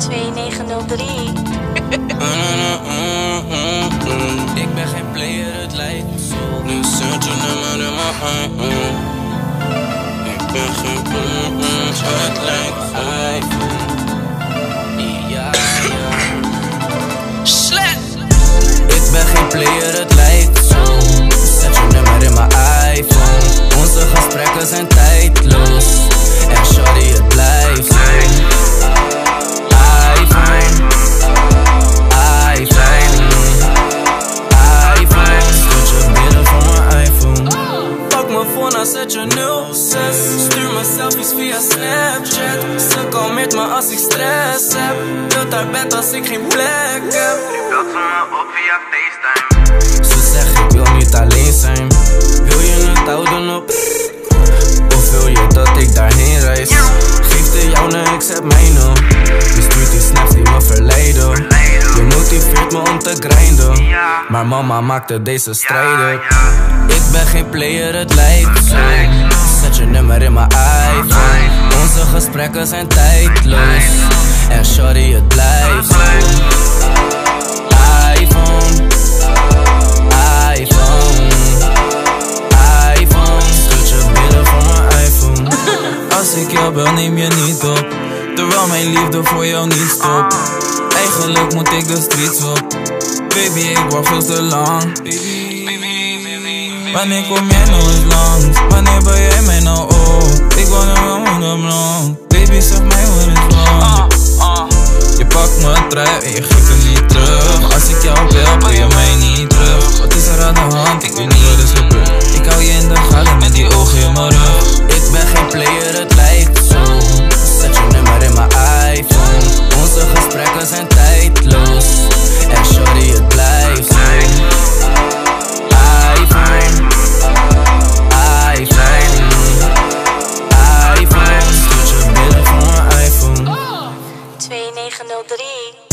2903. Ik ben geen player, het lijkt zo. Nu zet je nummer in mijn iPhone. Ik ben geen player, het lijkt zo. Ja, ja. Ik ben geen player, het lijkt via Snapchat. Ze kalmeert me als ik stress heb. Wilt haar bed als ik geen plek heb. Belt ze me op via FaceTime. Ze zegt ik wil niet alleen zijn. Wil je het houden op? Of wil je dat ik daarheen reis? Geef de jouw, nee, ik zet mijn op. Je stuurt die snaps die me verleiden. Je motiveert me om te grinden. Maar mama maakte deze strijden. Ik ben geen player, het lijkt zo. Je nummer in mijn iPhone. Onze gesprekken zijn tijdloos. En shorty, het blijft iPhone iPhone, iPhone, stuurt je binnen van mijn iPhone. Als ik jou bel, neem je niet op. Terwijl mijn liefde voor jou niet stopt. Eigenlijk moet ik de streets op. Baby, ik wacht veel te lang. Wanneer kom jij nog eens langs? Wanneer ben jij mij nou op? Ik wil man met een blond. Baby, zeg mij wat is wrong. Je pakt mijn trui en je geeft hem niet terug. Als ik jou bel, bel je mij iPhone.